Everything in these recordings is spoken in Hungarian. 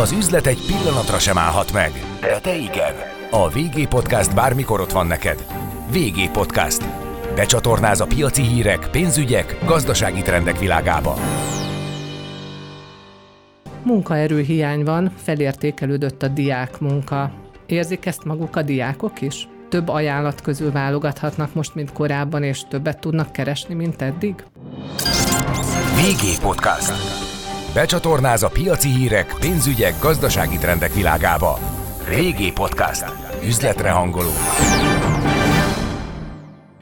Az üzlet egy pillanatra sem állhat meg, de te igen. A VG Podcast bármikor ott van neked. VG Podcast. Becsatornáz a piaci hírek, pénzügyek, gazdasági trendek világába. Munkaerőhiány van, felértékelődött a diák munka. Érzik ezt maguk a diákok is? Több ajánlat közül válogathatnak most, mint korábban, és többet tudnak keresni, mint eddig? VG Podcast. Becsatornáz a piaci hírek, pénzügyek, gazdasági trendek világába. VG Podcast. Üzletre hangoló.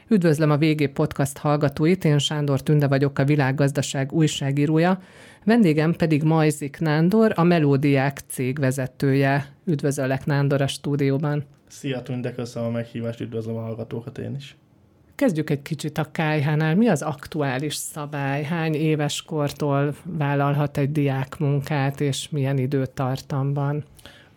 Üdvözlöm a VG Podcast hallgatóit, én Sándor Tünde vagyok, a világgazdaság újságírója, vendégem pedig Majzik Nándor, a Melódiák cég vezetője. Üdvözöllek Nándor a stúdióban. Szia Tünde, köszönöm a meghívást, üdvözlöm a hallgatókat én is. Kezdjük egy kicsit a KH-nál. Mi az aktuális szabály? Hány éves kortól vállalhat egy diák munkát, és milyen időtartamban?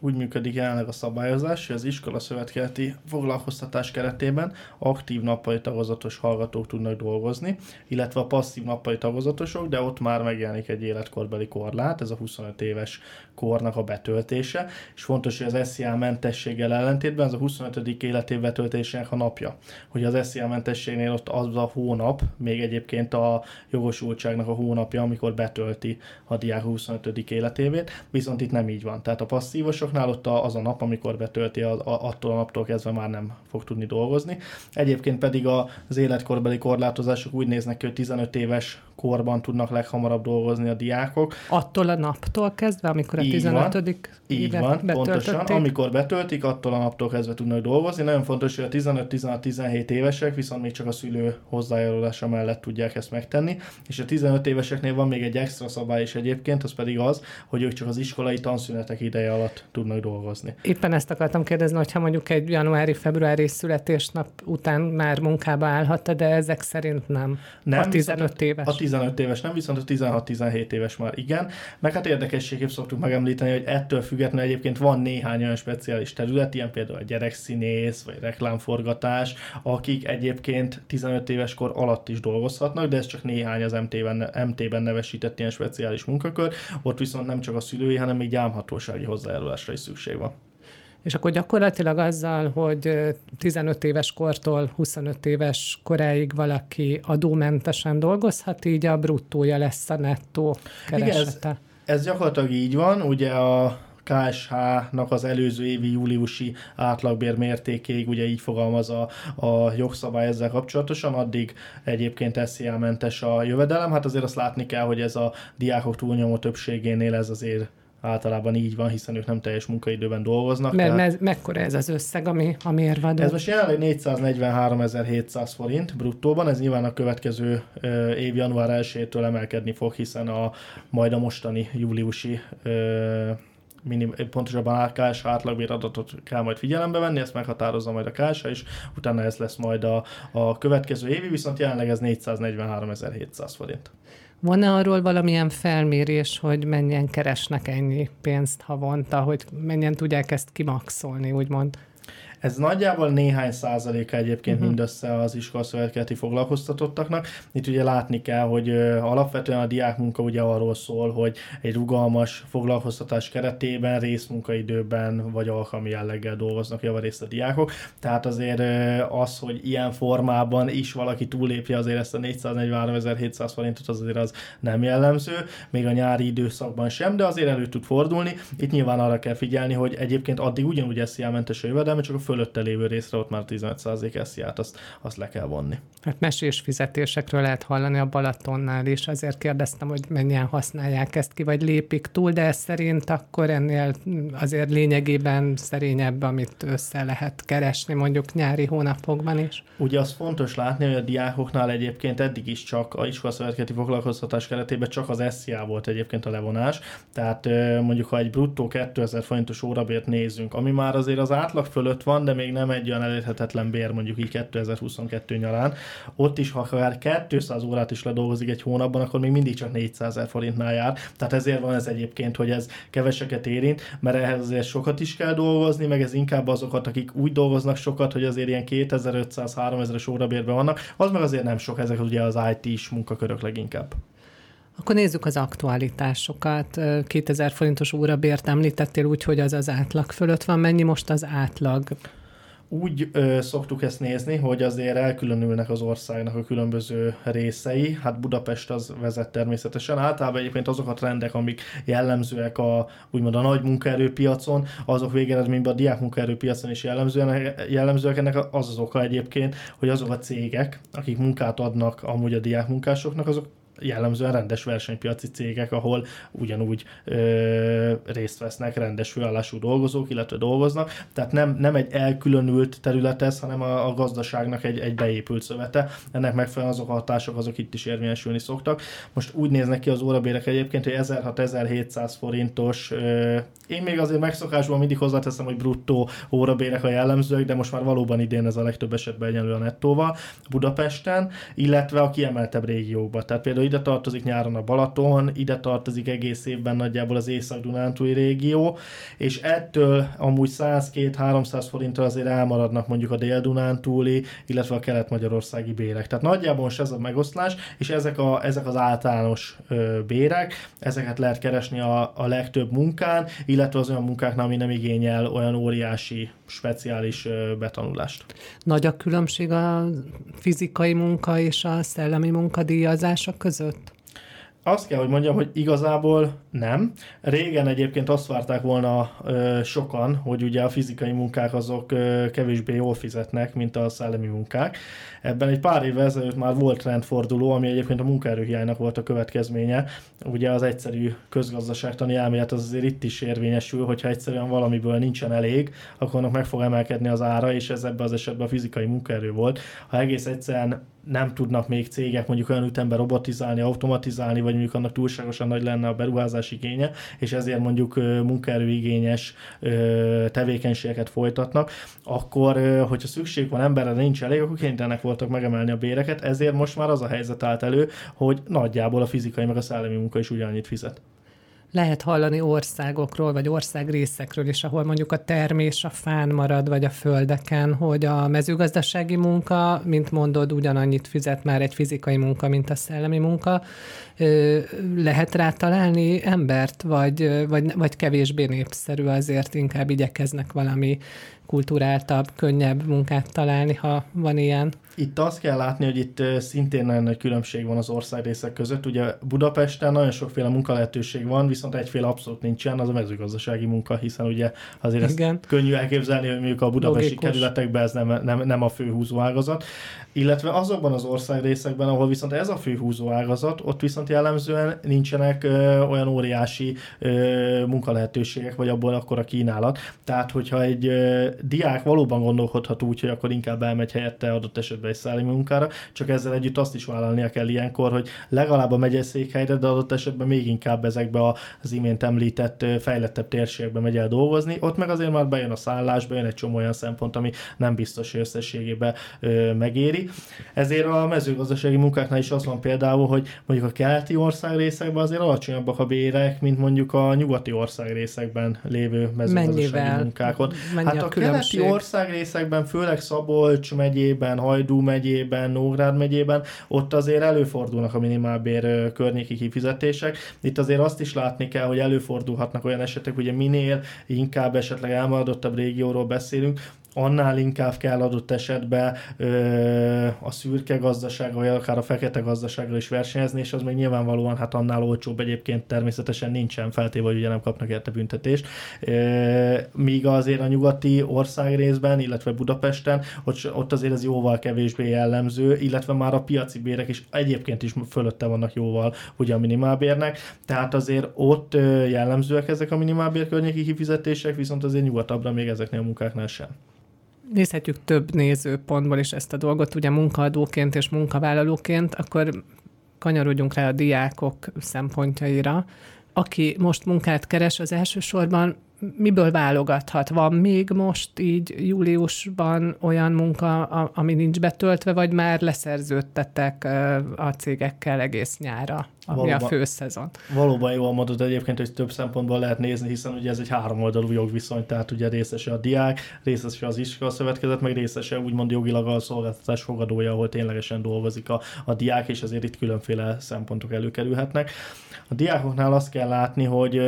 Úgy működik jelenleg a szabályozás, hogy az iskola szövetkezeti foglalkoztatás keretében aktív nappali tagozatos hallgatók tudnak dolgozni, illetve a passzív nappali tagozatosok, de ott már megjelenik egy életkorbeli korlát, ez a 25 éves kornak a betöltése, és fontos, hogy az SZIA mentességgel ellentétben ez a 25. életév betöltésének a napja. Hogy az SZIA mentességnél ott az a hónap, még egyébként a jogosultságnak a hónapja, amikor betölti a diák 25. életévét, viszont itt nem így van. Tehát a passzívosok Másoknál ott az a nap, amikor betölti, a, a, attól a naptól kezdve már nem fog tudni dolgozni. Egyébként pedig az életkorbeli korlátozások úgy néznek ki, hogy 15 éves korban tudnak leghamarabb dolgozni a diákok. Attól a naptól kezdve, amikor a így 15. Van, így van, pontosan. Amikor betöltik, attól a naptól kezdve tudnak dolgozni. Nagyon fontos, hogy a 15-16-17 évesek viszont még csak a szülő hozzájárulása mellett tudják ezt megtenni. És a 15 éveseknél van még egy extra szabály is egyébként, az pedig az, hogy ők csak az iskolai tanszünetek ideje alatt tudnak dolgozni. Éppen ezt akartam kérdezni, hogyha mondjuk egy januári-februári születésnap után már munkába állhat, de ezek szerint nem. nem a 15 éves. A 15 éves nem, viszont a 16-17 éves már igen. Meg hát érdekességképp szoktuk megemlíteni, hogy ettől függetlenül egyébként van néhány olyan speciális terület, ilyen például a gyerekszínész, vagy reklámforgatás, akik egyébként 15 éves kor alatt is dolgozhatnak, de ez csak néhány az MT-ben, MT-ben nevesített ilyen speciális munkakör, ott viszont nem csak a szülői, hanem még gyámhatósági hozzájárulásra is szükség van. És akkor gyakorlatilag azzal, hogy 15 éves kortól 25 éves koráig valaki adómentesen dolgozhat, így a bruttója lesz a nettó keresete. Igen, ez, ez gyakorlatilag így van, ugye a KSH-nak az előző évi júliusi átlagbér mértékéig, ugye így fogalmaz a, a jogszabály ezzel kapcsolatosan, addig egyébként SZIA mentes a jövedelem. Hát azért azt látni kell, hogy ez a diákok túlnyomó többségénél ez azért általában így van, hiszen ők nem teljes munkaidőben dolgoznak. Mert tehát... me- mekkora ez az összeg, ami a mérvadó? Ez most jelenleg 443.700 forint bruttóban, ez nyilván a következő ö, év január 1-től emelkedni fog, hiszen a majd a mostani júliusi ö, minim, pontosabban KSH átlagbér adatot kell majd figyelembe venni, ezt meghatározza majd a KSH, és utána ez lesz majd a, a következő évi, viszont jelenleg ez 443.700 forint. Van-e arról valamilyen felmérés, hogy mennyien keresnek ennyi pénzt havonta, hogy mennyien tudják ezt kimaxolni, úgymond? Ez nagyjából néhány százaléka egyébként uh-huh. mindössze az iskolaszövetkezeti foglalkoztatottaknak. Itt ugye látni kell, hogy alapvetően a diákmunka ugye arról szól, hogy egy rugalmas foglalkoztatás keretében részmunkaidőben vagy alkalmi jelleggel dolgoznak javarészt a diákok. Tehát azért az, hogy ilyen formában is valaki túllépje azért ezt a 443.700 forintot, az azért az nem jellemző, még a nyári időszakban sem, de azért elő tud fordulni. Itt nyilván arra kell figyelni, hogy egyébként addig ugyanúgy SZIA mentes a jövedelme, csak a fölötte lévő részre ott már 15% SZIA-t, azt, azt le kell vonni. Hát mesés fizetésekről lehet hallani a Balatonnál is, azért kérdeztem, hogy mennyien használják ezt ki, vagy lépik túl, de ez szerint akkor ennél azért lényegében szerényebb, amit össze lehet keresni mondjuk nyári hónapokban is. Ugye az fontos látni, hogy a diákoknál egyébként eddig is csak a iskolaszövetkezeti foglalkoztatás keretében csak az SZIA volt egyébként a levonás, tehát mondjuk ha egy bruttó 2000 forintos órabért nézzünk, ami már azért az átlag fölött van, de még nem egy olyan elérhetetlen bér mondjuk így 2022 nyarán, ott is, ha akár 200 órát is ledolgozik egy hónapban, akkor még mindig csak 400 ezer forintnál jár. Tehát ezért van ez egyébként, hogy ez keveseket érint, mert ehhez azért sokat is kell dolgozni, meg ez inkább azokat, akik úgy dolgoznak sokat, hogy azért ilyen 2500-3000-es órabérben vannak, az meg azért nem sok, ezek ugye az IT-s munkakörök leginkább. Akkor nézzük az aktualitásokat. 2000 forintos órabért említettél úgy, hogy az az átlag fölött van. Mennyi most az átlag? úgy ö, szoktuk ezt nézni, hogy azért elkülönülnek az országnak a különböző részei. Hát Budapest az vezet természetesen. Általában egyébként azok a trendek, amik jellemzőek a úgymond a nagy munkaerőpiacon, azok végeredményben a diák munkaerőpiacon is jellemzőek, jellemzőek. Ennek az az oka egyébként, hogy azok a cégek, akik munkát adnak amúgy a diák munkásoknak, azok jellemzően rendes versenypiaci cégek, ahol ugyanúgy ö, részt vesznek rendes főállású dolgozók, illetve dolgoznak. Tehát nem, nem egy elkülönült terület ez, hanem a, a gazdaságnak egy, egy beépült szövete. Ennek megfelelően azok a hatások, azok itt is érvényesülni szoktak. Most úgy néznek ki az órabérek egyébként, hogy 1600-1700 forintos. Ö, én még azért megszokásban mindig hozzáteszem, hogy bruttó órabérek a jellemzők, de most már valóban idén ez a legtöbb esetben egyenlő a nettóval Budapesten, illetve a kiemeltebb régiókban. Tehát például ide tartozik nyáron a Balaton, ide tartozik egész évben nagyjából az Észak-Dunántúli régió, és ettől amúgy 100-200-300 forinttal azért elmaradnak mondjuk a Dél-Dunántúli, illetve a kelet-magyarországi bérek. Tehát nagyjából ez a megoszlás, és ezek, a, ezek az általános ö, bérek, ezeket lehet keresni a, a legtöbb munkán, illetve az olyan munkáknál, ami nem igényel olyan óriási, speciális betanulást. Nagy a különbség a fizikai munka és a szellemi munkadíjazása között? Azt kell, hogy mondjam, hogy igazából nem. Régen egyébként azt várták volna ö, sokan, hogy ugye a fizikai munkák azok ö, kevésbé jól fizetnek, mint a szellemi munkák. Ebben egy pár évvel ezelőtt már volt rendforduló, ami egyébként a munkaerőhiánynak volt a következménye. Ugye az egyszerű közgazdaságtani elmélet az azért itt is érvényesül, hogyha egyszerűen valamiből nincsen elég, akkor annak meg fog emelkedni az ára, és ez ebben az esetben a fizikai munkaerő volt. Ha egész egyszerűen nem tudnak még cégek mondjuk olyan ütemben robotizálni, automatizálni, vagy mondjuk annak túlságosan nagy lenne a beruházás igénye, és ezért mondjuk munkaerőigényes tevékenységeket folytatnak, akkor, hogyha szükség van emberre, nincs elég, akkor kénytelenek voltak megemelni a béreket, ezért most már az a helyzet állt elő, hogy nagyjából a fizikai meg a szellemi munka is ugyanannyit fizet lehet hallani országokról, vagy országrészekről is, ahol mondjuk a termés a fán marad, vagy a földeken, hogy a mezőgazdasági munka, mint mondod, ugyanannyit fizet már egy fizikai munka, mint a szellemi munka. Lehet rá találni embert, vagy, vagy, vagy kevésbé népszerű, azért inkább igyekeznek valami kulturáltabb, könnyebb munkát találni, ha van ilyen. Itt azt kell látni, hogy itt szintén nagyon nagy különbség van az országrészek között. Ugye Budapesten nagyon sokféle munkalehetőség van, viszont egyféle abszolút nincsen, az a mezőgazdasági munka, hiszen ugye azért Igen. ezt könnyű elképzelni, hogy mondjuk a budapesti Logikus. kerületekben ez nem, nem, nem a fő húzóágazat. Illetve azokban az országrészekben, ahol viszont ez a fő húzóágazat, ott viszont jellemzően nincsenek ö, olyan óriási ö, munkalehetőségek, vagy abból akkor a kínálat. Tehát, hogyha egy ö, diák valóban gondolkodhat úgy, hogy akkor inkább elmegy helyette adott esetben egy szállami munkára, csak ezzel együtt azt is vállalnia kell ilyenkor, hogy legalább a megyeszékhelyre, de adott esetben még inkább ezekbe az imént említett fejlettebb térségekbe megy el dolgozni, ott meg azért már bejön a szállás, bejön egy csomó olyan szempont, ami nem biztos, hogy összességében megéri. Ezért a mezőgazdasági munkáknál is az van például, hogy mondjuk a keleti ország részekben azért alacsonyabbak a bérek, mint mondjuk a nyugati ország részekben lévő mezőgazdasági Mennyivel? munkákon. Mennyi hát a, a keleti ország részekben, főleg Szabolcs megyében, Hajdú megyében, Nógrád megyében, ott azért előfordulnak a minimálbér környéki kifizetések. Itt azért azt is látni kell, hogy előfordulhatnak olyan esetek, ugye minél inkább esetleg elmaradottabb régióról beszélünk, annál inkább kell adott esetben ö, a szürke gazdasággal, vagy akár a fekete gazdasággal is versenyezni, és az még nyilvánvalóan hát annál olcsóbb egyébként természetesen nincsen feltéve, hogy ugye nem kapnak érte büntetést. Ö, míg azért a nyugati országrészben, illetve Budapesten, ott, ott azért ez jóval kevésbé jellemző, illetve már a piaci bérek is egyébként is fölötte vannak jóval ugye a minimálbérnek, tehát azért ott jellemzőek ezek a minimálbér környéki kifizetések, viszont azért nyugatabbra még ezeknél a munkáknál sem nézhetjük több nézőpontból is ezt a dolgot, ugye munkaadóként és munkavállalóként, akkor kanyarodjunk rá a diákok szempontjaira. Aki most munkát keres, az elsősorban miből válogathat? Van még most így júliusban olyan munka, ami nincs betöltve, vagy már leszerződtetek a cégekkel egész nyára, ami valóban, a főszezon? Valóban jól mondod egyébként, hogy több szempontból lehet nézni, hiszen ugye ez egy háromoldalú jogviszony, tehát ugye részese a diák, részese az iskola szövetkezet, meg részese úgymond jogilag a szolgáltatás fogadója, ahol ténylegesen dolgozik a, a diák, és azért itt különféle szempontok előkerülhetnek. A diákoknál azt kell látni, hogy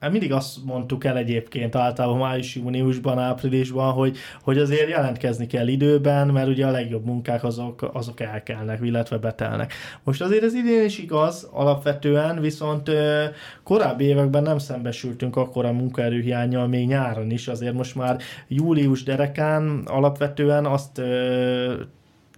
Hát mindig azt mondtuk el egyébként általában május, júniusban, áprilisban, hogy, hogy azért jelentkezni kell időben, mert ugye a legjobb munkák azok, azok elkelnek, illetve betelnek. Most azért ez idén is igaz alapvetően, viszont korábbi években nem szembesültünk akkor a munkaerőhiányjal, még nyáron is, azért most már július derekán alapvetően azt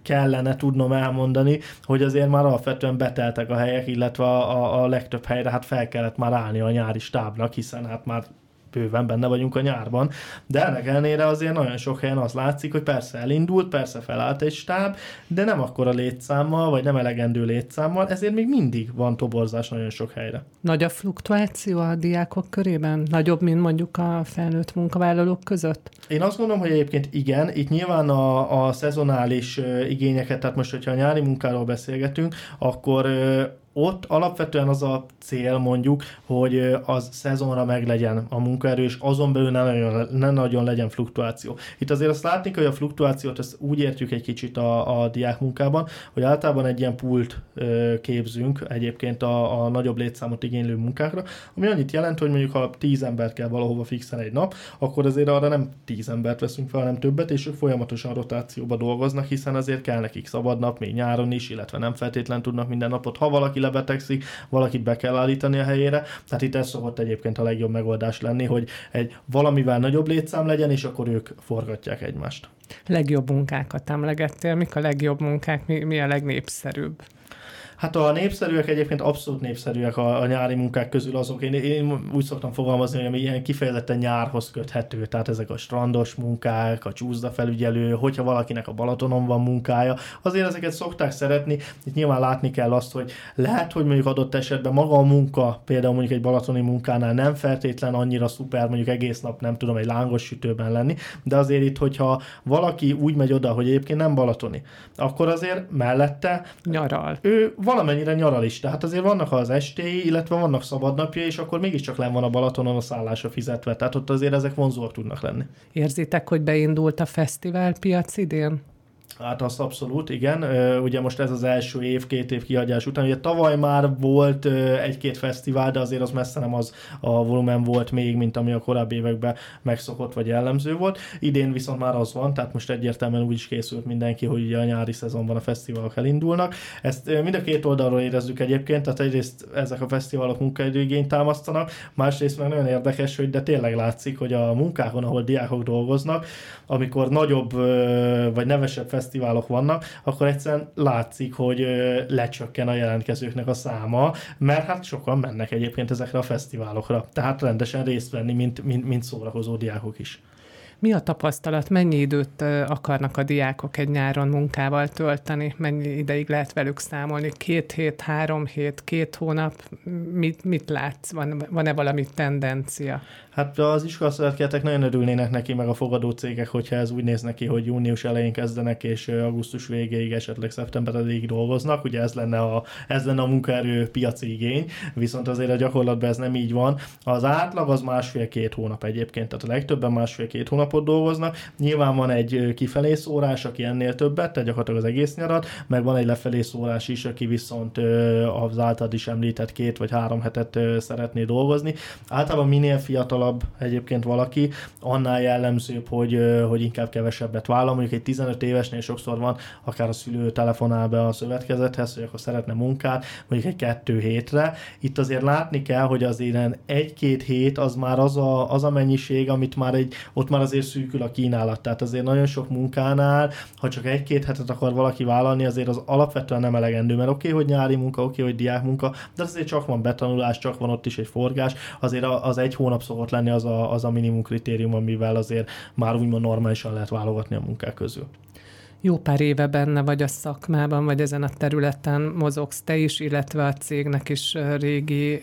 kellene tudnom elmondani, hogy azért már alapvetően beteltek a helyek, illetve a, a, a legtöbb helyre hát fel kellett már állni a nyári stábnak, hiszen hát már bőven benne vagyunk a nyárban, de ennek ellenére azért nagyon sok helyen az látszik, hogy persze elindult, persze felállt egy stáb, de nem akkor a létszámmal, vagy nem elegendő létszámmal, ezért még mindig van toborzás nagyon sok helyre. Nagy a fluktuáció a diákok körében? Nagyobb, mint mondjuk a felnőtt munkavállalók között? Én azt gondolom, hogy egyébként igen, itt nyilván a, a szezonális igényeket, tehát most, hogyha a nyári munkáról beszélgetünk, akkor ott alapvetően az a cél mondjuk, hogy az szezonra meglegyen a munkaerő, és azon belül ne nagyon, ne nagyon legyen fluktuáció. Itt azért azt látni, hogy a fluktuációt ezt úgy értjük egy kicsit a, a diák munkában, hogy általában egy ilyen pult képzünk egyébként a, a nagyobb létszámot igénylő munkákra, ami annyit jelent, hogy mondjuk ha 10 ember kell valahova fixen egy nap, akkor azért arra nem 10 embert veszünk fel, hanem többet, és ők folyamatosan rotációba dolgoznak, hiszen azért kell nekik szabad nap, még nyáron is, illetve nem feltétlen tudnak minden napot. Ha valaki lebetegszik, valakit be kell állítani a helyére. Tehát itt ez szokott egyébként a legjobb megoldás lenni, hogy egy valamivel nagyobb létszám legyen, és akkor ők forgatják egymást. Legjobb munkákat emlegettél, mik a legjobb munkák, mi, mi a legnépszerűbb? Hát a népszerűek egyébként abszolút népszerűek a, a nyári munkák közül azok. Én, én úgy szoktam fogalmazni, hogy ami ilyen kifejezetten nyárhoz köthető, tehát ezek a strandos munkák, a csúszda felügyelő, hogyha valakinek a Balatonon van munkája, azért ezeket szokták szeretni. Itt nyilván látni kell azt, hogy lehet, hogy mondjuk adott esetben maga a munka, például mondjuk egy balatoni munkánál nem feltétlen annyira szuper, mondjuk egész nap nem tudom egy lángos sütőben lenni, de azért itt, hogyha valaki úgy megy oda, hogy egyébként nem balatoni, akkor azért mellette nyaral. Ő valamennyire nyaral is. Tehát azért vannak az estéi, illetve vannak szabadnapja, és akkor mégiscsak len van a Balatonon a szállása fizetve. Tehát ott azért ezek vonzóak tudnak lenni. Érzitek, hogy beindult a fesztiválpiac idén? Hát azt abszolút, igen. Ugye most ez az első év, két év kihagyás után. Ugye tavaly már volt egy-két fesztivál, de azért az messze nem az a volumen volt még, mint ami a korábbi években megszokott vagy jellemző volt. Idén viszont már az van, tehát most egyértelműen úgy is készült mindenki, hogy ugye a nyári szezonban a fesztiválok elindulnak. Ezt mind a két oldalról érezzük egyébként, tehát egyrészt ezek a fesztiválok munkaidőigényt támasztanak, másrészt meg nagyon érdekes, hogy de tényleg látszik, hogy a munkákon, ahol diákok dolgoznak, amikor nagyobb vagy nevesebb fesztiválok vannak, akkor egyszerűen látszik, hogy lecsökken a jelentkezőknek a száma, mert hát sokan mennek egyébként ezekre a fesztiválokra. Tehát rendesen részt venni, mint, mint, mint szórakozó diákok is. Mi a tapasztalat? Mennyi időt akarnak a diákok egy nyáron munkával tölteni? Mennyi ideig lehet velük számolni? Két hét, három hét, két hónap? Mit, mit látsz? Van, van-e valami tendencia? Hát az iskolaszövetkezetek nagyon örülnének neki, meg a fogadó cégek, hogyha ez úgy néz neki, hogy június elején kezdenek, és augusztus végéig, esetleg szeptember elejéig dolgoznak. Ugye ez lenne a, ez lenne a munkaerő piaci igény, viszont azért a gyakorlatban ez nem így van. Az átlag az másfél-két hónap egyébként, tehát a legtöbben másfél-két hónapot dolgoznak. Nyilván van egy kifelé szórás, aki ennél többet, tehát gyakorlatilag az egész nyarat, meg van egy lefelé szórás is, aki viszont az általad is említett két vagy három hetet szeretné dolgozni. Általában minél fiatal fiatalabb egyébként valaki, annál jellemzőbb, hogy, hogy inkább kevesebbet vállal. Mondjuk egy 15 évesnél sokszor van, akár a szülő telefonál be a szövetkezethez, hogy akkor szeretne munkát, mondjuk egy kettő hétre. Itt azért látni kell, hogy azért egy-két hét az már az a, az a mennyiség, amit már egy, ott már azért szűkül a kínálat. Tehát azért nagyon sok munkánál, ha csak egy-két hetet akar valaki vállalni, azért az alapvetően nem elegendő, mert oké, okay, hogy nyári munka, oké, okay, hogy diák munka, de azért csak van betanulás, csak van ott is egy forgás, azért az egy hónap szokott lenni az a, az a minimum kritérium, amivel azért már úgymond normálisan lehet válogatni a munkák közül. jó pár éve benne vagy a szakmában, vagy ezen a területen mozogsz te is, illetve a cégnek is régi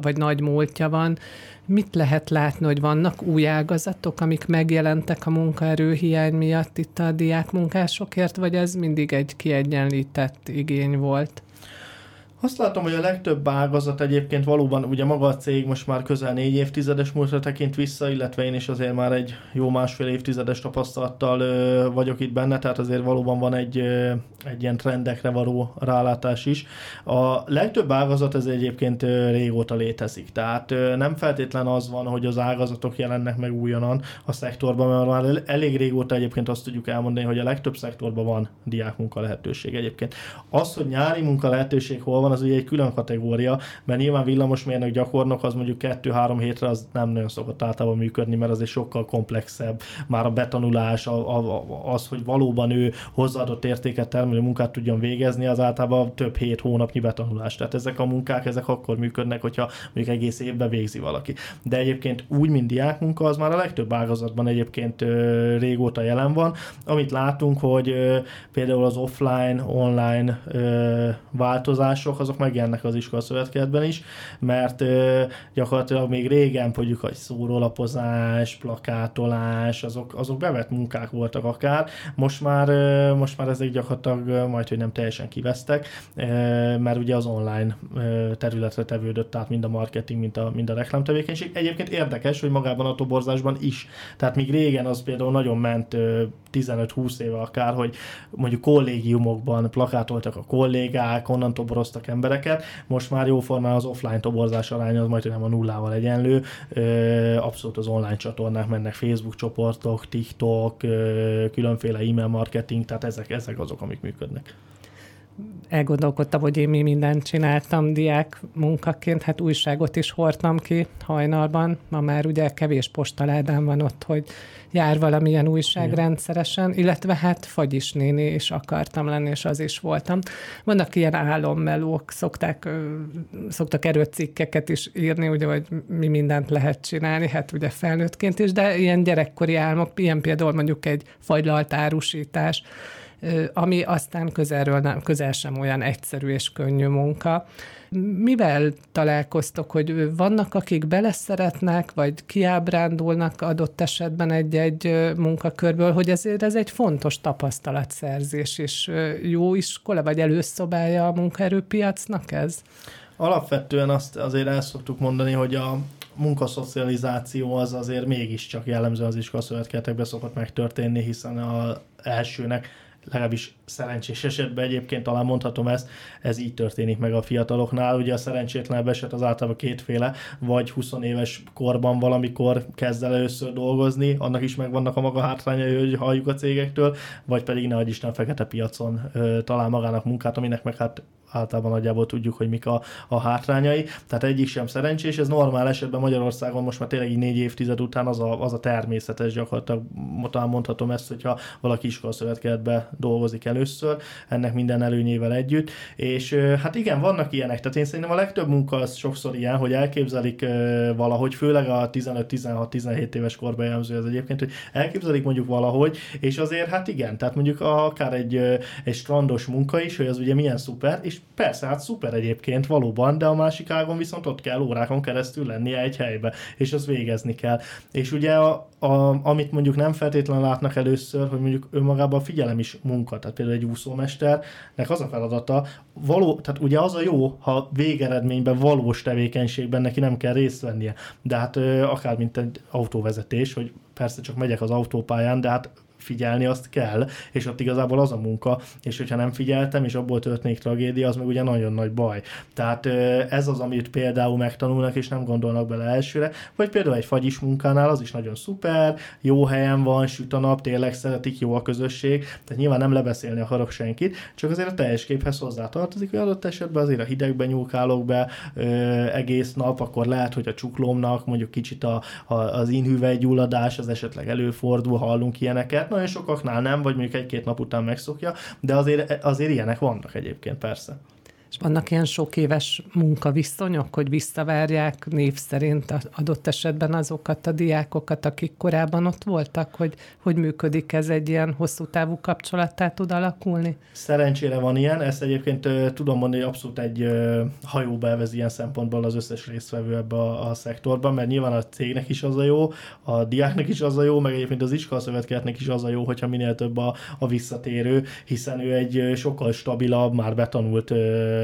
vagy nagy múltja van. Mit lehet látni, hogy vannak új ágazatok, amik megjelentek a munkaerőhiány miatt itt a diákmunkásokért, vagy ez mindig egy kiegyenlített igény volt? Azt látom, hogy a legtöbb ágazat egyébként valóban, ugye maga a cég most már közel négy évtizedes múltra tekint vissza, illetve én is azért már egy jó másfél évtizedes tapasztalattal ö, vagyok itt benne, tehát azért valóban van egy, ö, egy ilyen trendekre való rálátás is. A legtöbb ágazat ez egyébként ö, régóta létezik, tehát ö, nem feltétlen az van, hogy az ágazatok jelennek meg újonnan a szektorban, mert már elég régóta egyébként azt tudjuk elmondani, hogy a legtöbb szektorban van diákmunka lehetőség egyébként. Az, hogy nyári munka lehetőség hol van, van, az ugye egy külön kategória, mert nyilván villamosmérnök gyakornok az mondjuk 2-3 hétre az nem nagyon szokott általában működni, mert az egy sokkal komplexebb, már a betanulás, a, a, az, hogy valóban ő hozzáadott értéket termelő munkát tudjon végezni, az általában több hét hónapnyi betanulás. Tehát ezek a munkák, ezek akkor működnek, hogyha mondjuk egész évben végzi valaki. De egyébként úgy, mint diákmunka, az már a legtöbb ágazatban egyébként ö, régóta jelen van. Amit látunk, hogy ö, például az offline, online ö, változások, azok megjelennek az iskola szövetkezetben is, mert gyakorlatilag még régen mondjuk, hogy szórólapozás, plakátolás, azok, azok bevett munkák voltak akár, most már, most már ezek gyakorlatilag majd, hogy nem teljesen kivesztek, mert ugye az online területre tevődött át mind a marketing, mind a, mind a reklámtevékenység. Egyébként érdekes, hogy magában a toborzásban is. Tehát még régen az például nagyon ment 15-20 éve akár, hogy mondjuk kollégiumokban plakátoltak a kollégák, onnan toboroztak embereket, most már jóformán az offline toborzás aránya az majd nem a nullával egyenlő, abszolút az online csatornák mennek, Facebook csoportok, TikTok, különféle e-mail marketing, tehát ezek, ezek azok, amik működnek elgondolkodtam, hogy én mi mindent csináltam diák munkaként, hát újságot is hordtam ki hajnalban, ma már ugye kevés postaládám van ott, hogy jár valamilyen újság Igen. rendszeresen, illetve hát fagyis néni is akartam lenni, és az is voltam. Vannak ilyen álommelók, szokták, szoktak erőcikkeket is írni, ugye, hogy mi mindent lehet csinálni, hát ugye felnőttként is, de ilyen gyerekkori álmok, ilyen például mondjuk egy fagylalt árusítás, ami aztán közelről nem, közel sem olyan egyszerű és könnyű munka. Mivel találkoztok, hogy vannak, akik beleszeretnek, vagy kiábrándulnak adott esetben egy-egy munkakörből, hogy ezért ez egy fontos tapasztalatszerzés, és jó iskola, vagy előszobája a munkaerőpiacnak ez? Alapvetően azt azért el szoktuk mondani, hogy a munkaszocializáció az azért mégiscsak jellemző az iskolaszövetkezetekben szokott megtörténni, hiszen a elsőnek legalábbis szerencsés esetben egyébként talán mondhatom ezt, ez így történik meg a fiataloknál. Ugye a szerencsétlenebb eset az általában kétféle, vagy 20 éves korban valamikor kezd el először dolgozni, annak is megvannak a maga hátrányai, hogy halljuk a cégektől, vagy pedig ne Isten fekete piacon ö, talál magának munkát, aminek meg hát általában nagyjából tudjuk, hogy mik a, a hátrányai. Tehát egyik sem szerencsés, ez normál esetben Magyarországon most már tényleg így négy évtized után az a, az a természetes gyakorlatilag, talán mondhatom ezt, hogyha valaki iskolaszövetkezetbe dolgozik először, ennek minden előnyével együtt. És hát igen, vannak ilyenek, tehát én szerintem a legtöbb munka az sokszor ilyen, hogy elképzelik valahogy, főleg a 15-16-17 éves korban jellemző ez egyébként, hogy elképzelik mondjuk valahogy, és azért hát igen, tehát mondjuk akár egy, egy strandos munka is, hogy az ugye milyen szuper, és persze, hát szuper egyébként valóban, de a másik ágon viszont ott kell órákon keresztül lennie egy helybe, és az végezni kell. És ugye a, a, amit mondjuk nem feltétlenül látnak először, hogy mondjuk önmagában a figyelem is munka, tehát például egy úszómesternek az a feladata, való, tehát ugye az a jó, ha végeredményben valós tevékenységben neki nem kell részt vennie, de hát akár mint egy autóvezetés, hogy persze csak megyek az autópályán, de hát figyelni azt kell, és ott igazából az a munka, és hogyha nem figyeltem, és abból történik tragédia, az meg ugye nagyon nagy baj. Tehát ez az, amit például megtanulnak, és nem gondolnak bele elsőre, vagy például egy fagyis munkánál az is nagyon szuper, jó helyen van, süt a nap, tényleg szeretik, jó a közösség, tehát nyilván nem lebeszélni akarok senkit, csak azért a teljes képhez hozzátartozik, hogy adott esetben azért a hidegben nyúlkálok be ö, egész nap, akkor lehet, hogy a csuklómnak mondjuk kicsit a, a, az inhüvelygyulladás, az esetleg előfordul, hallunk ilyeneket, nagyon sokaknál nem, vagy mondjuk egy-két nap után megszokja, de azért, azért ilyenek vannak egyébként, persze. És vannak ilyen sok éves munkaviszonyok, hogy visszavárják név szerint adott esetben azokat a diákokat, akik korábban ott voltak, hogy hogy működik ez egy ilyen hosszú távú kapcsolattá tud alakulni? Szerencsére van ilyen, ezt egyébként tudom mondani, hogy abszolút egy hajóba elvez ilyen szempontból az összes résztvevő ebbe a, a szektorban, mert nyilván a cégnek is az a jó, a diáknak is az a jó, meg egyébként az iskolaszövetkezetnek is az a jó, hogyha minél több a, a visszatérő, hiszen ő egy sokkal stabilabb, már betanult ö,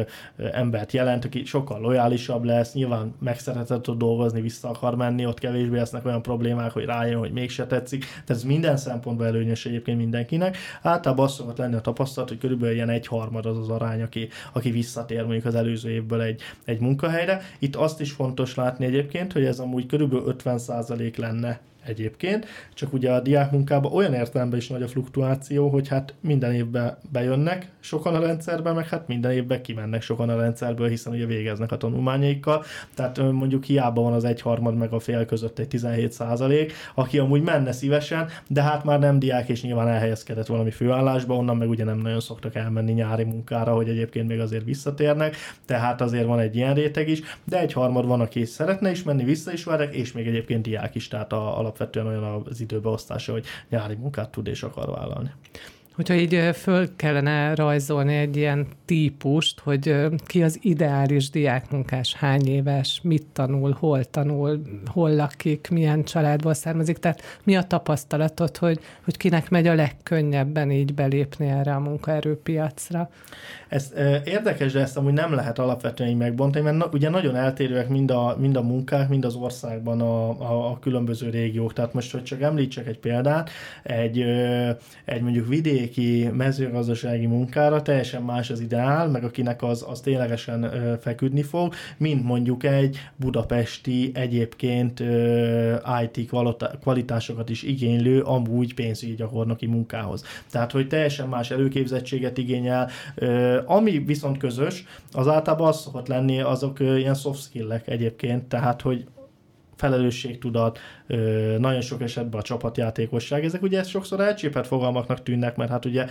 embert jelent, aki sokkal lojálisabb lesz, nyilván megszeretett tud dolgozni, vissza akar menni, ott kevésbé lesznek olyan problémák, hogy rájön, hogy mégse tetszik. Tehát ez minden szempontból előnyös egyébként mindenkinek. Általában azt szokott lenni a tapasztalat, hogy körülbelül ilyen egyharmad az az arány, aki, aki visszatér mondjuk az előző évből egy, egy munkahelyre. Itt azt is fontos látni egyébként, hogy ez amúgy körülbelül 50% lenne egyébként, csak ugye a diák munkában olyan értelemben is nagy a fluktuáció, hogy hát minden évben bejönnek sokan a rendszerbe, meg hát minden évben kimennek sokan a rendszerből, hiszen ugye végeznek a tanulmányaikkal, tehát mondjuk hiába van az egyharmad meg a fél között egy 17 százalék, aki amúgy menne szívesen, de hát már nem diák és nyilván elhelyezkedett valami főállásba, onnan meg ugye nem nagyon szoktak elmenni nyári munkára, hogy egyébként még azért visszatérnek, tehát azért van egy ilyen réteg is, de egy harmad van, aki szeretne is menni, vissza is várják, és még egyébként diák is, tehát a, alap alapvetően olyan az időbeosztása, hogy nyári munkát tud és akar vállalni. Hogyha így föl kellene rajzolni egy ilyen típust, hogy ki az ideális diákmunkás, hány éves, mit tanul, hol tanul, hol lakik, milyen családból származik, tehát mi a tapasztalatod, hogy, hogy kinek megy a legkönnyebben így belépni erre a munkaerőpiacra? Ez érdekes, de ezt amúgy nem lehet alapvetően így megbontani, mert ugye nagyon eltérőek mind a, mind a munkák, mind az országban a, a, a különböző régiók. Tehát most, hogy csak említsek egy példát, egy, egy mondjuk vidéki mezőgazdasági munkára teljesen más az ideál, meg akinek az, az ténylegesen feküdni fog, mint mondjuk egy budapesti egyébként IT kvalitásokat is igénylő, amúgy pénzügyi gyakornoki munkához. Tehát, hogy teljesen más előképzettséget igényel, ami viszont közös, az általában az szokott lenni azok ilyen soft skill-ek egyébként, tehát hogy felelősségtudat, nagyon sok esetben a csapatjátékosság. Ezek ugye sokszor elcsépelt fogalmaknak tűnnek, mert hát ugye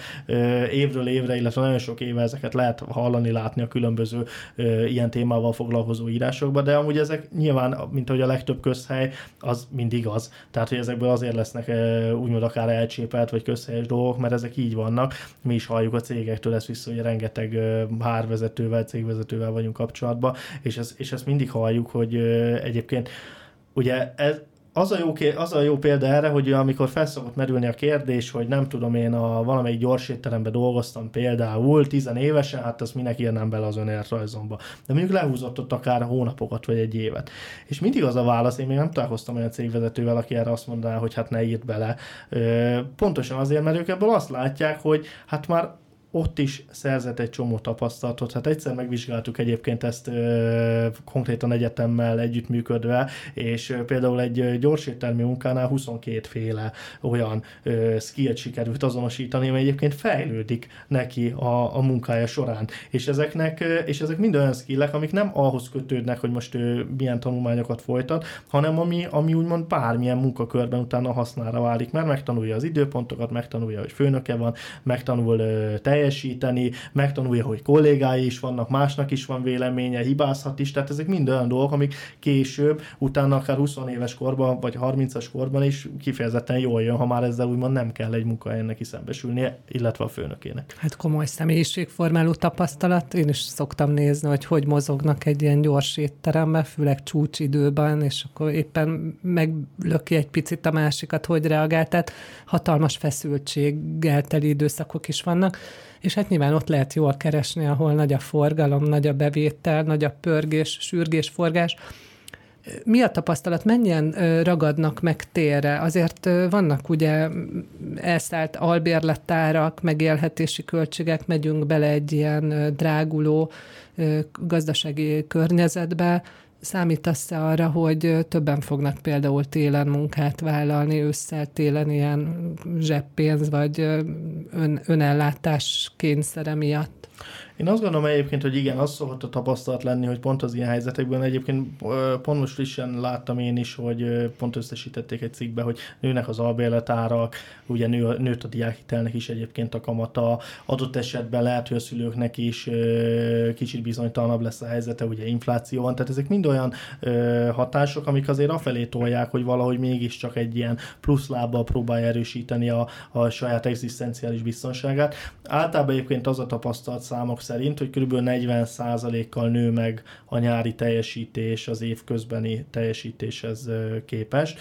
évről évre, illetve nagyon sok éve ezeket lehet hallani, látni a különböző ilyen témával foglalkozó írásokban, de amúgy ezek nyilván, mint ahogy a legtöbb közhely, az mindig az. Tehát, hogy ezekből azért lesznek úgymond akár elcsépelt vagy közhelyes dolgok, mert ezek így vannak. Mi is halljuk a cégektől ezt vissza, hogy rengeteg hárvezetővel, cégvezetővel vagyunk kapcsolatban, és, ez, és ezt mindig halljuk, hogy egyébként ugye ez, az a, jó, az a jó példa erre, hogy amikor felszokott merülni a kérdés, hogy nem tudom, én a valamelyik gyorsétteremben dolgoztam például tizenévesen, hát azt minek írnám bele az önéletrajzomba. De mondjuk lehúzott ott akár hónapokat vagy egy évet. És mindig az a válasz, én még nem találkoztam olyan cégvezetővel, aki erre azt mondaná, hogy hát ne írt bele. Pontosan azért, mert ők ebből azt látják, hogy hát már ott is szerzett egy csomó tapasztalatot. Hát egyszer megvizsgáltuk egyébként ezt ö, konkrétan egyetemmel együttműködve, és ö, például egy gyorséttermi munkánál 22 féle olyan ö, skillt sikerült azonosítani, ami egyébként fejlődik neki a, a munkája során. És ezeknek, ö, és ezek mind olyan skillek, amik nem ahhoz kötődnek, hogy most ö, milyen tanulmányokat folytat, hanem ami, ami úgymond bármilyen munkakörben utána hasznára válik, mert megtanulja az időpontokat, megtanulja, hogy főnöke van, megtanul ö, teljesíteni, megtanulja, hogy kollégái is vannak, másnak is van véleménye, hibázhat is, tehát ezek mind olyan dolgok, amik később, utána akár 20 éves korban, vagy 30-as korban is kifejezetten jól jön, ha már ezzel úgymond nem kell egy munkahelyen neki szembesülnie, illetve a főnökének. Hát komoly személyiségformáló tapasztalat, én is szoktam nézni, hogy hogy mozognak egy ilyen gyors étteremben, főleg csúcsidőben, és akkor éppen meglöki egy picit a másikat, hogy reagál, tehát hatalmas feszültséggel teli időszakok is vannak és hát nyilván ott lehet jól keresni, ahol nagy a forgalom, nagy a bevétel, nagy a pörgés, sürgés, forgás. Mi a tapasztalat? Mennyien ragadnak meg térre? Azért vannak ugye elszállt albérlettárak, megélhetési költségek, megyünk bele egy ilyen dráguló gazdasági környezetbe, Számítasz-e arra, hogy többen fognak például télen munkát vállalni, ősszel télen ilyen zseppénz vagy ön, önellátás kényszere miatt? Én azt gondolom egyébként, hogy igen, az szokott a tapasztalat lenni, hogy pont az ilyen helyzetekben egyébként pont most is láttam én is, hogy pont összesítették egy cikkbe, hogy nőnek az albérletárak, ugye nő, nőtt a diákhitelnek is egyébként a kamata, adott esetben lehet, hogy a szülőknek is kicsit bizonytalanabb lesz a helyzete, ugye infláció van, tehát ezek mind olyan hatások, amik azért afelé tolják, hogy valahogy mégiscsak egy ilyen plusz lábbal próbálja erősíteni a, a saját egzisztenciális biztonságát. Általában egyébként az a tapasztalat számok szerint, hogy kb. 40%-kal nő meg a nyári teljesítés az évközbeni teljesítéshez képest.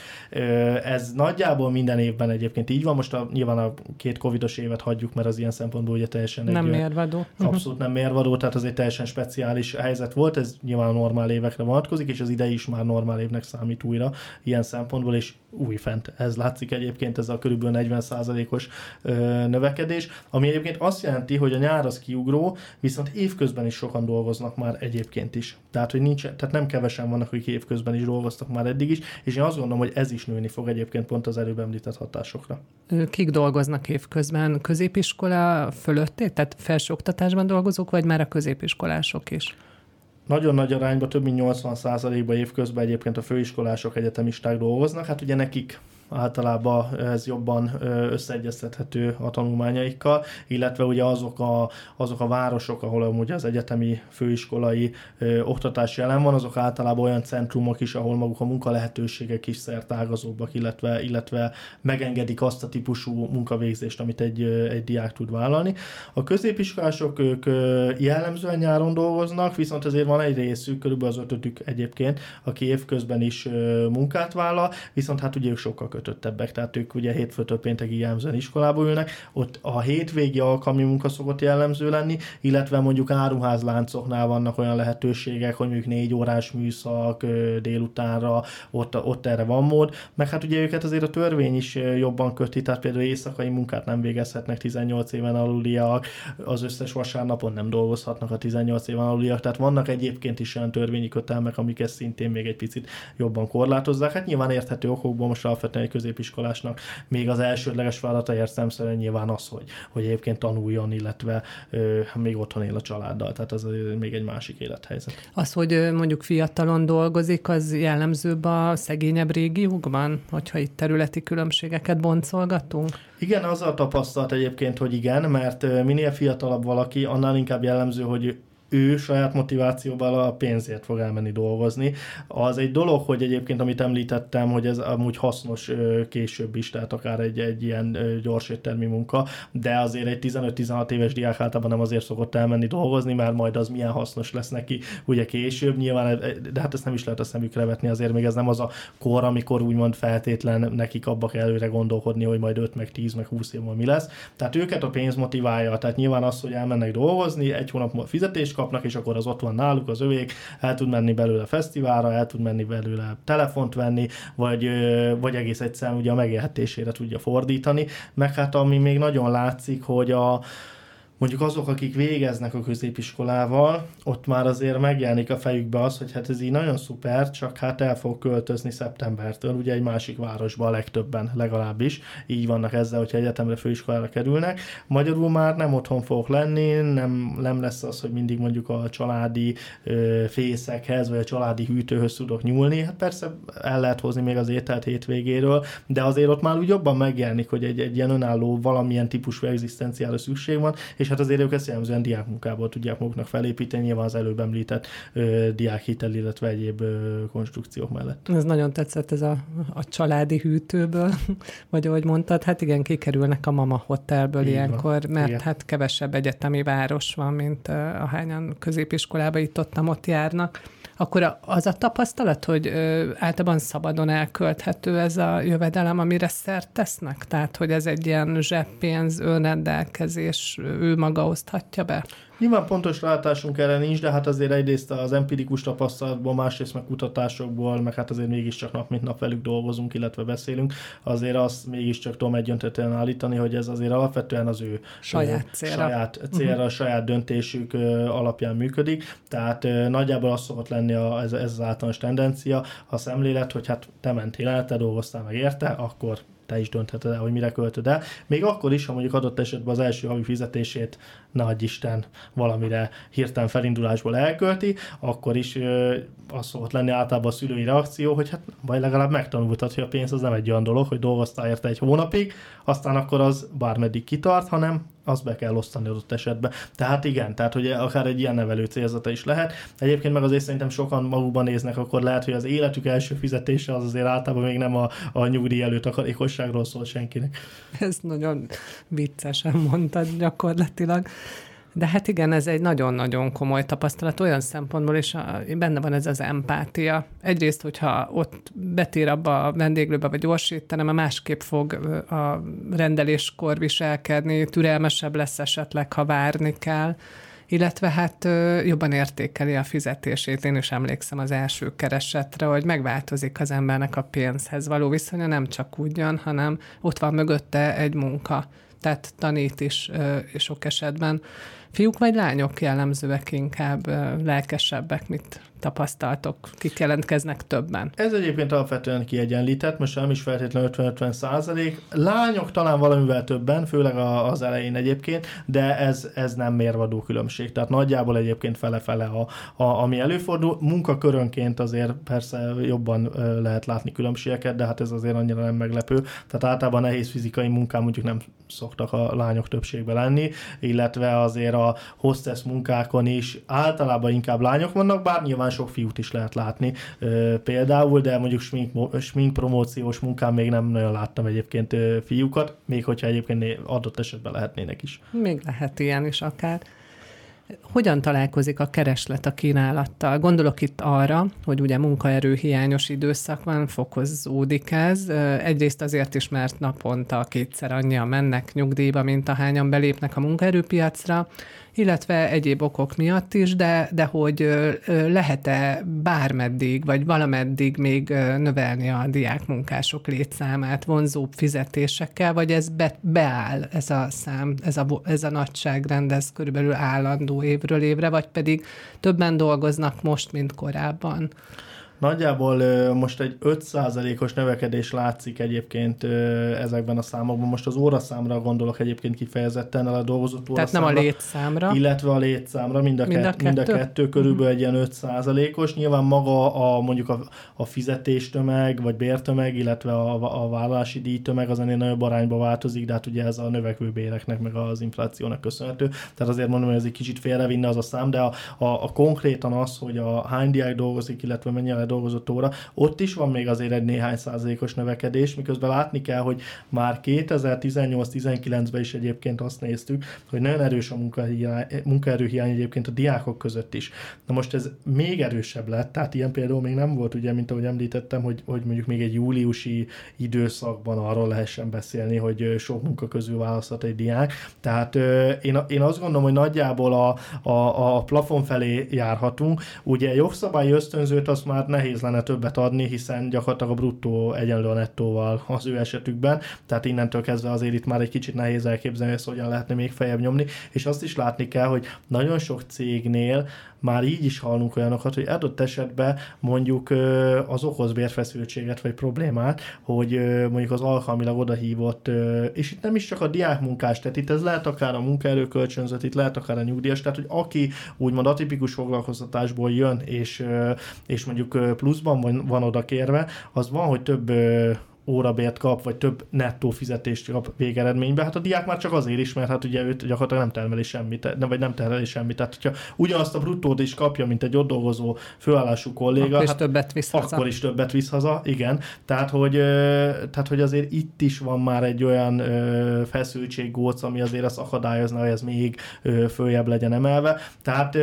Ez nagyjából minden évben egyébként így van, most a, nyilván a két covidos évet hagyjuk, mert az ilyen szempontból ugye teljesen nem egy, mérvadó. Abszolút nem mérvadó, tehát az egy teljesen speciális helyzet volt, ez nyilván normál évekre vonatkozik, és az idei is már normál évnek számít újra ilyen szempontból, és újfent. Ez látszik egyébként ez a kb. 40%-os növekedés, ami egyébként azt jelenti, hogy a nyár az kiugró, viszont évközben is sokan dolgoznak már egyébként is. Tehát, hogy nincs, tehát nem kevesen vannak, akik évközben is dolgoztak már eddig is, és én azt gondolom, hogy ez is nőni fog egyébként pont az előbb említett hatásokra. Kik dolgoznak évközben? Középiskola fölötté? Tehát felsőoktatásban dolgozók, vagy már a középiskolások is? nagyon nagy arányban, több mint 80%-ban évközben egyébként a főiskolások, egyetemisták dolgoznak. Hát ugye nekik általában ez jobban összeegyeztethető a tanulmányaikkal, illetve ugye azok a, azok a városok, ahol amúgy az egyetemi főiskolai ö, oktatás jelen van, azok általában olyan centrumok is, ahol maguk a munkalehetőségek is szertágazóbbak, illetve, illetve megengedik azt a típusú munkavégzést, amit egy, egy diák tud vállalni. A középiskolások ők jellemzően nyáron dolgoznak, viszont azért van egy részük, körülbelül az ötödük egyébként, aki évközben is munkát vállal, viszont hát ugye ők sokkal kötöttebbek, tehát ők ugye hétfőtől péntekig jellemzően iskolába ülnek, ott a hétvégi alkalmi munka szokott jellemző lenni, illetve mondjuk áruházláncoknál vannak olyan lehetőségek, hogy mondjuk négy órás műszak délutánra, ott, ott erre van mód, meg hát ugye őket azért a törvény is jobban köti, tehát például éjszakai munkát nem végezhetnek 18 éven aluliak, az összes vasárnapon nem dolgozhatnak a 18 éven aluliak, tehát vannak egyébként is olyan törvényi kötelmek, amik ezt szintén még egy picit jobban korlátozzák. Hát nyilván érthető okokból most alapvetően egy középiskolásnak még az elsődleges feladata értelmszerűen nyilván az, hogy, hogy egyébként tanuljon, illetve ö, még otthon él a családdal, tehát az még egy másik élethelyzet. Az, hogy mondjuk fiatalon dolgozik, az jellemzőbb a szegényebb régiókban, hogyha itt területi különbségeket boncolgatunk? Igen, az a tapasztalat egyébként, hogy igen, mert minél fiatalabb valaki, annál inkább jellemző, hogy ő saját motivációval a pénzért fog elmenni dolgozni. Az egy dolog, hogy egyébként, amit említettem, hogy ez amúgy hasznos később is, tehát akár egy, egy ilyen gyors éttermi munka, de azért egy 15-16 éves diák általában nem azért szokott elmenni dolgozni, mert majd az milyen hasznos lesz neki ugye később. Nyilván, de hát ezt nem is lehet a szemükre vetni, azért még ez nem az a kor, amikor úgymond feltétlen nekik abba kell előre gondolkodni, hogy majd 5, meg 10, meg 20 év mi lesz. Tehát őket a pénz motiválja, tehát nyilván az, hogy elmennek dolgozni, egy hónap múlva fizetést kapnak, és akkor az ott van náluk, az övék, el tud menni belőle fesztiválra, el tud menni belőle telefont venni, vagy, vagy egész egyszerűen ugye a megélhetésére tudja fordítani, meg hát ami még nagyon látszik, hogy a, mondjuk azok, akik végeznek a középiskolával, ott már azért megjelenik a fejükbe az, hogy hát ez így nagyon szuper, csak hát el fog költözni szeptembertől, ugye egy másik városba a legtöbben legalábbis, így vannak ezzel, hogyha egyetemre, főiskolára kerülnek. Magyarul már nem otthon fogok lenni, nem, nem lesz az, hogy mindig mondjuk a családi ö, fészekhez, vagy a családi hűtőhöz tudok nyúlni. Hát persze el lehet hozni még az ételt hétvégéről, de azért ott már úgy jobban megjelenik, hogy egy, egy ilyen önálló valamilyen típusú egzisztenciára szükség van, és hát azért ők ezt jellemzően diákmunkából tudják maguknak felépíteni, nyilván az előbb említett ö, diákhitel, illetve egyéb ö, konstrukciók mellett. Ez nagyon tetszett ez a, a családi hűtőből, vagy ahogy mondtad, hát igen, kikerülnek a mama hotelből Így ilyenkor, van. mert igen. hát kevesebb egyetemi város van, mint ahányan középiskolába itt ott, ott járnak akkor az a tapasztalat, hogy általában szabadon elkölthető ez a jövedelem, amire szert tesznek? Tehát, hogy ez egy ilyen zseppénz, önrendelkezés, ő maga oszthatja be? Nyilván pontos látásunk erre nincs, de hát azért egyrészt az empirikus tapasztalatból, másrészt meg kutatásokból, meg hát azért mégiscsak nap mint nap velük dolgozunk, illetve beszélünk, azért azt mégiscsak tudom egyöntetően állítani, hogy ez azért alapvetően az ő saját célra, saját, célra uh-huh. saját döntésük alapján működik. Tehát nagyjából az szokott lenni, lenni a, ez, ez az általános tendencia, a szemlélet, hogy hát te mentél el, te dolgoztál meg érte, akkor te is döntheted el, hogy mire költöd el. Még akkor is, ha mondjuk adott esetben az első havi fizetését, adj Isten, valamire hirtelen felindulásból elkölti, akkor is ö, az szokott lenni általában a szülői reakció, hogy hát vagy legalább megtanultad, hogy a pénz az nem egy olyan dolog, hogy dolgoztál érte egy hónapig, aztán akkor az bármeddig kitart, hanem azt be kell osztani adott esetben. Tehát igen, tehát hogy akár egy ilyen nevelő célzata is lehet. Egyébként meg azért szerintem sokan magukban néznek, akkor lehet, hogy az életük első fizetése az azért általában még nem a, a nyugdíj előtt akarékosságról szól senkinek. Ez nagyon viccesen mondtad gyakorlatilag. De hát igen, ez egy nagyon-nagyon komoly tapasztalat olyan szempontból, és a, benne van ez az empátia. Egyrészt, hogyha ott betér abba a vendéglőbe vagy a másképp fog a rendeléskor viselkedni, türelmesebb lesz esetleg, ha várni kell illetve hát jobban értékeli a fizetését. Én is emlékszem az első keresetre, hogy megváltozik az embernek a pénzhez való viszonya, nem csak úgy jön, hanem ott van mögötte egy munka. Tehát tanít is sok esetben. Fiúk vagy lányok jellemzőek inkább lelkesebbek, mit tapasztaltok, kik jelentkeznek többen? Ez egyébként alapvetően kiegyenlített, most nem is feltétlenül 50-50 százalék. Lányok talán valamivel többen, főleg az elején egyébként, de ez, ez nem mérvadó különbség. Tehát nagyjából egyébként fele-fele, a, a, ami előfordul. Munkakörönként azért persze jobban lehet látni különbségeket, de hát ez azért annyira nem meglepő. Tehát általában nehéz fizikai munkán mondjuk nem szoktak a lányok többségbe lenni, illetve azért a hostess munkákon is általában inkább lányok vannak, bár nyilván sok fiút is lehet látni például, de mondjuk smink, smink promóciós munkán még nem nagyon láttam egyébként fiúkat, még hogyha egyébként adott esetben lehetnének is. Még lehet ilyen is akár. Hogyan találkozik a kereslet a kínálattal? Gondolok itt arra, hogy ugye munkaerő hiányos időszak van, fokozódik ez. Egyrészt azért is, mert naponta kétszer annyian mennek nyugdíjba, mint ahányan belépnek a munkaerőpiacra, illetve egyéb okok miatt is, de, de hogy lehet-e bármeddig, vagy valameddig még növelni a diákmunkások létszámát vonzóbb fizetésekkel, vagy ez be, beáll ez a szám, ez a, ez a nagyságrend, ez körülbelül állandó évről évre, vagy pedig többen dolgoznak most, mint korábban? Nagyjából most egy 5%-os növekedés látszik egyébként ezekben a számokban. Most az óraszámra gondolok egyébként kifejezetten, a dolgozott óraszámra. Tehát nem a létszámra. Illetve a létszámra, mind a, mind a, kettő? mind a kettő körülbelül egy ilyen 5%-os. Nyilván maga a mondjuk a, a fizetéstömeg, vagy bértömeg, illetve a, a vállalási díjtömeg az ennél nagyobb arányba változik, de hát ugye ez a növekvő béreknek, meg az inflációnak köszönhető. Tehát azért mondom, hogy ez egy kicsit félrevinne az a szám, de a, a, a konkrétan az, hogy a hány diák dolgozik, illetve mennyire dolgozott óra, ott is van még azért egy néhány százalékos növekedés, miközben látni kell, hogy már 2018-19-ben is egyébként azt néztük, hogy nagyon erős a munkaerőhiány egyébként a diákok között is. Na most ez még erősebb lett, tehát ilyen például még nem volt, ugye, mint ahogy említettem, hogy, hogy mondjuk még egy júliusi időszakban arról lehessen beszélni, hogy sok munka közül választhat egy diák. Tehát én, én azt gondolom, hogy nagyjából a, a, a plafon felé járhatunk. Ugye jogszabályi ösztönzőt azt már nehéz lenne többet adni, hiszen gyakorlatilag a bruttó egyenlő a nettóval az ő esetükben, tehát innentől kezdve azért itt már egy kicsit nehéz elképzelni, hogy ezt hogyan lehetne még feljebb nyomni, és azt is látni kell, hogy nagyon sok cégnél már így is hallunk olyanokat, hogy adott esetben mondjuk az okoz bérfeszültséget vagy problémát, hogy mondjuk az alkalmilag odahívott, és itt nem is csak a diákmunkás, tehát itt ez lehet akár a munkaerőkölcsönzet, itt lehet akár a nyugdíjas, tehát hogy aki úgymond atipikus foglalkoztatásból jön, és, és mondjuk pluszban van, van oda kérve, az van, hogy több órabért kap, vagy több nettó fizetést kap végeredményben. Hát a diák már csak azért is, mert hát ugye őt gyakorlatilag nem termeli semmit, nem, vagy nem termeli semmit. Tehát, hogyha ugyanazt a bruttót is kapja, mint egy ott dolgozó főállású kolléga, akkor is hát többet visz haza. Akkor is többet visz haza, igen. Tehát hogy, tehát, hogy azért itt is van már egy olyan feszültséggóc, ami azért azt akadályozna, hogy ez még följebb legyen emelve. Tehát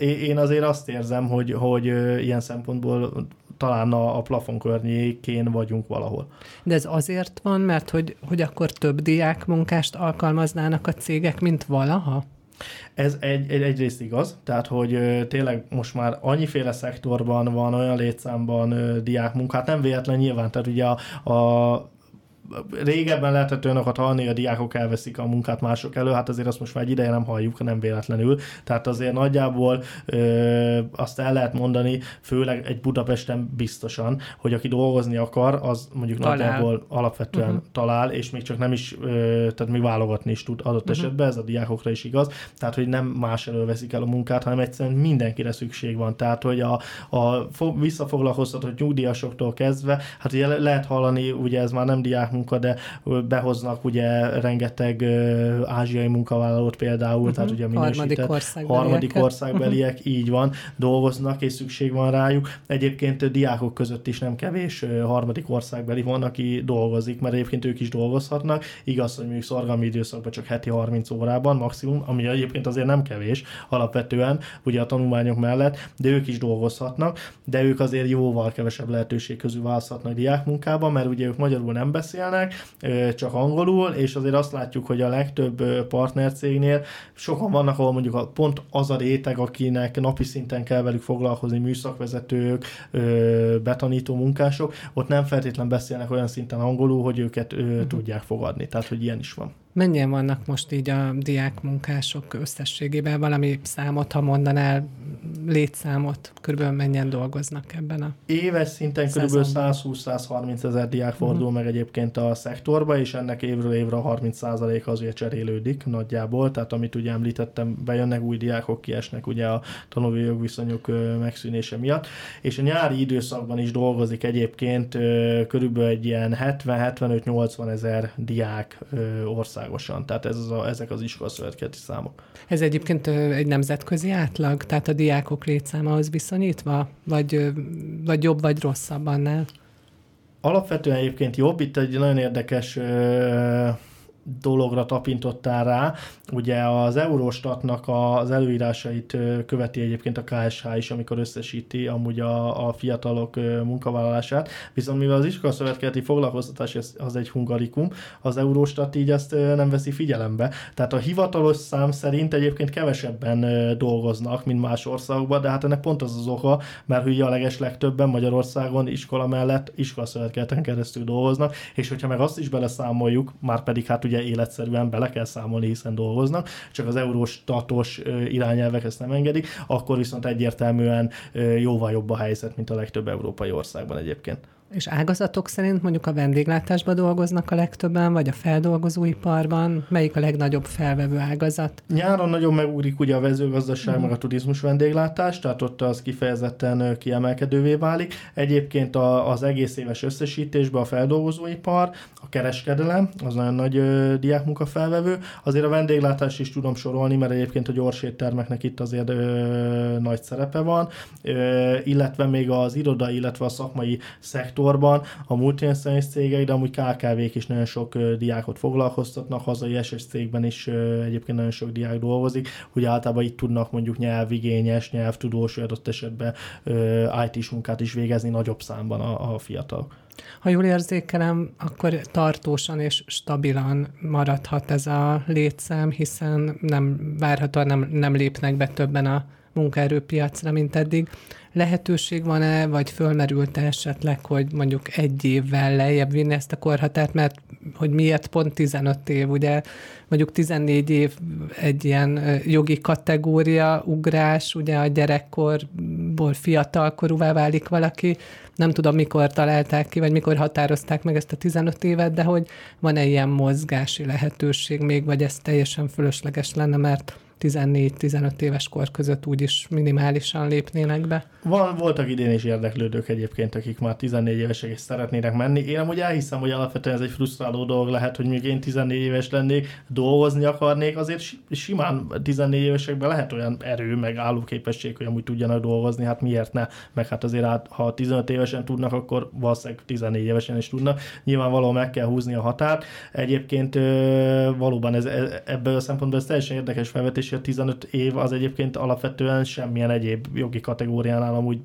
én azért azt érzem, hogy, hogy ilyen szempontból talán a, a plafon környékén vagyunk valahol. De ez azért van, mert hogy, hogy akkor több diák munkást alkalmaznának a cégek, mint valaha? Ez egy, egy, egyrészt igaz, tehát hogy ö, tényleg most már annyiféle szektorban van, olyan létszámban ö, diák munkát, nem véletlen nyilván, tehát ugye a, a régebben lehetett olyanokat hallani, a diákok elveszik a munkát mások elő, hát azért azt most már egy ideje nem halljuk, nem véletlenül. Tehát azért nagyjából ö, azt el lehet mondani, főleg egy Budapesten biztosan, hogy aki dolgozni akar, az mondjuk talál. nagyjából alapvetően uh-huh. talál, és még csak nem is, ö, tehát még válogatni is tud adott uh-huh. esetben, ez a diákokra is igaz. Tehát, hogy nem más elől veszik el a munkát, hanem egyszerűen mindenkire szükség van. Tehát, hogy a, a visszafoglalkoztatott nyugdíjasoktól kezdve, hát ugye lehet hallani, ugye ez már nem diák munka, de behoznak ugye rengeteg ázsiai munkavállalót például, uh-huh. tehát ugye minősített harmadik, országbeliek. harmadik országbeliek, uh-huh. így van, dolgoznak és szükség van rájuk. Egyébként diákok között is nem kevés harmadik országbeli van, aki dolgozik, mert egyébként ők is dolgozhatnak. Igaz, hogy mondjuk szorgalmi időszakban csak heti 30 órában maximum, ami egyébként azért nem kevés alapvetően, ugye a tanulmányok mellett, de ők is dolgozhatnak, de ők azért jóval kevesebb lehetőség közül választhatnak diákmunkába, mert ugye ők magyarul nem beszélnek, csak angolul, és azért azt látjuk, hogy a legtöbb partnercégnél sokan vannak, ahol mondjuk pont az a réteg, akinek napi szinten kell velük foglalkozni, műszakvezetők, betanító munkások, ott nem feltétlen beszélnek olyan szinten angolul, hogy őket uh-huh. tudják fogadni. Tehát, hogy ilyen is van. Mennyien vannak most így a diákmunkások összességében? Valami számot, ha mondanál, létszámot, körülbelül mennyien dolgoznak ebben a Éves szinten kb. 120-130 ezer diák fordul uh-huh. meg egyébként a szektorba, és ennek évről évre a 30% az ugye cserélődik nagyjából, tehát amit ugye említettem, bejönnek új diákok, kiesnek ugye a tanulói jogviszonyok megszűnése miatt, és a nyári időszakban is dolgozik egyébként körülbelül egy ilyen 70-75-80 ezer diák ország országosan. Tehát ez az a, ezek az iskolaszövetkezeti számok. Ez egyébként egy nemzetközi átlag? Tehát a diákok létszámához viszonyítva? Vagy, vagy jobb, vagy rosszabb annál? Alapvetően egyébként jobb. Itt egy nagyon érdekes dologra tapintottál rá. Ugye az Eurostatnak az előírásait követi egyébként a KSH is, amikor összesíti amúgy a, a fiatalok munkavállalását, viszont mivel az iskolaszövetkezeti foglalkoztatás az egy hungarikum, az Eurostat így ezt nem veszi figyelembe. Tehát a hivatalos szám szerint egyébként kevesebben dolgoznak, mint más országokban, de hát ennek pont az az oka, mert ugye a leges legtöbben Magyarországon iskola mellett iskolaszövetkezeten keresztül dolgoznak, és hogyha meg azt is beleszámoljuk, már pedig hát ugye életszerűen bele kell számolni, hiszen dolgoznak, csak az euróstatos irányelvek ezt nem engedik, akkor viszont egyértelműen jóval jobb a helyzet, mint a legtöbb európai országban egyébként. És ágazatok szerint mondjuk a vendéglátásban dolgoznak a legtöbben, vagy a feldolgozóiparban? Melyik a legnagyobb felvevő ágazat? Nyáron nagyon megúrik ugye a vezőgazdaság, mm. meg a turizmus vendéglátás, tehát ott az kifejezetten kiemelkedővé válik. Egyébként a, az egész éves összesítésben a feldolgozóipar, a kereskedelem, az nagyon nagy ö, diákmunka felvevő. Azért a vendéglátás is tudom sorolni, mert egyébként a gyors éttermeknek itt azért ö, nagy szerepe van, ö, illetve még az iroda, illetve a szakmai szektor szektorban, a multinacionális cégek, de amúgy KKV-k is nagyon sok diákot foglalkoztatnak, hazai SS cégben is egyébként nagyon sok diák dolgozik, hogy általában itt tudnak mondjuk nyelvigényes, nyelvtudós, adott esetben IT-s munkát is végezni nagyobb számban a, a fiatalok. Ha jól érzékelem, akkor tartósan és stabilan maradhat ez a létszám, hiszen nem várhatóan nem, nem lépnek be többen a munkaerőpiacra, mint eddig. Lehetőség van-e, vagy fölmerült esetleg, hogy mondjuk egy évvel lejjebb vinni ezt a korhatárt, mert hogy miért pont 15 év, ugye? Mondjuk 14 év egy ilyen jogi kategória, ugrás, ugye a gyerekkorból fiatalkorúvá válik valaki, nem tudom, mikor találták ki, vagy mikor határozták meg ezt a 15 évet, de hogy van-e ilyen mozgási lehetőség még, vagy ez teljesen fölösleges lenne, mert 14-15 éves kor között úgyis minimálisan lépnének be. Van, voltak idén is érdeklődők egyébként, akik már 14 évesek és szeretnének menni. Én amúgy elhiszem, hogy alapvetően ez egy frusztráló dolog lehet, hogy még én 14 éves lennék, dolgozni akarnék, azért simán 14 évesekben lehet olyan erő, meg állóképesség, hogy amúgy tudjanak dolgozni, hát miért ne? Meg hát azért hát, ha 15 évesen tudnak, akkor valószínűleg 14 évesen is tudnak. Nyilvánvalóan meg kell húzni a határt. Egyébként valóban ez, e, ebből a szempontból ez teljesen érdekes felvetés, és a 15 év az egyébként alapvetően semmilyen egyéb jogi kategóriánál amúgy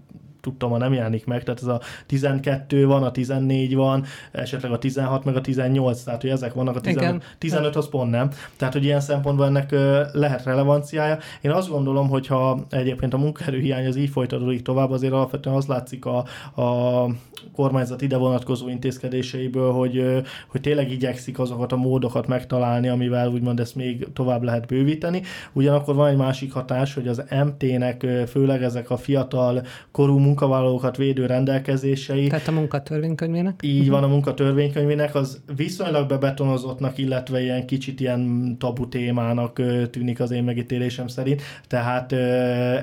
tudtam, ha nem jelenik meg, tehát ez a 12 van, a 14 van, esetleg a 16 meg a 18, tehát hogy ezek vannak, a 15, 15 az pont nem. Tehát, hogy ilyen szempontból ennek lehet relevanciája. Én azt gondolom, hogy ha egyébként a munkaerőhiány az így folytatódik tovább, azért alapvetően az látszik a, a kormányzat ide vonatkozó intézkedéseiből, hogy, hogy tényleg igyekszik azokat a módokat megtalálni, amivel úgymond ezt még tovább lehet bővíteni. Ugyanakkor van egy másik hatás, hogy az MT-nek főleg ezek a fiatal korú munkavállalókat védő rendelkezései. Tehát a munkatörvénykönyvének? Így van a munkatörvénykönyvének, az viszonylag bebetonozottnak, illetve ilyen kicsit ilyen tabu témának tűnik az én megítélésem szerint, tehát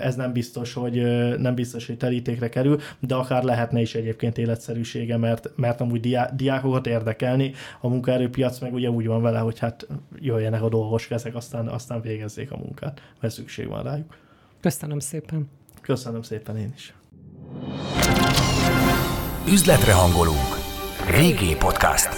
ez nem biztos, hogy nem biztos, hogy terítékre kerül, de akár lehetne is egyébként életszerűsége, mert, mert amúgy diá, diákokat érdekelni, a munkaerőpiac meg ugye úgy van vele, hogy hát jöjjenek a dolgos kezek, aztán, aztán végezzék a munkát, mert szükség van rájuk. Köszönöm szépen. Köszönöm szépen én is. Üzletre hangolunk. Régi podcast.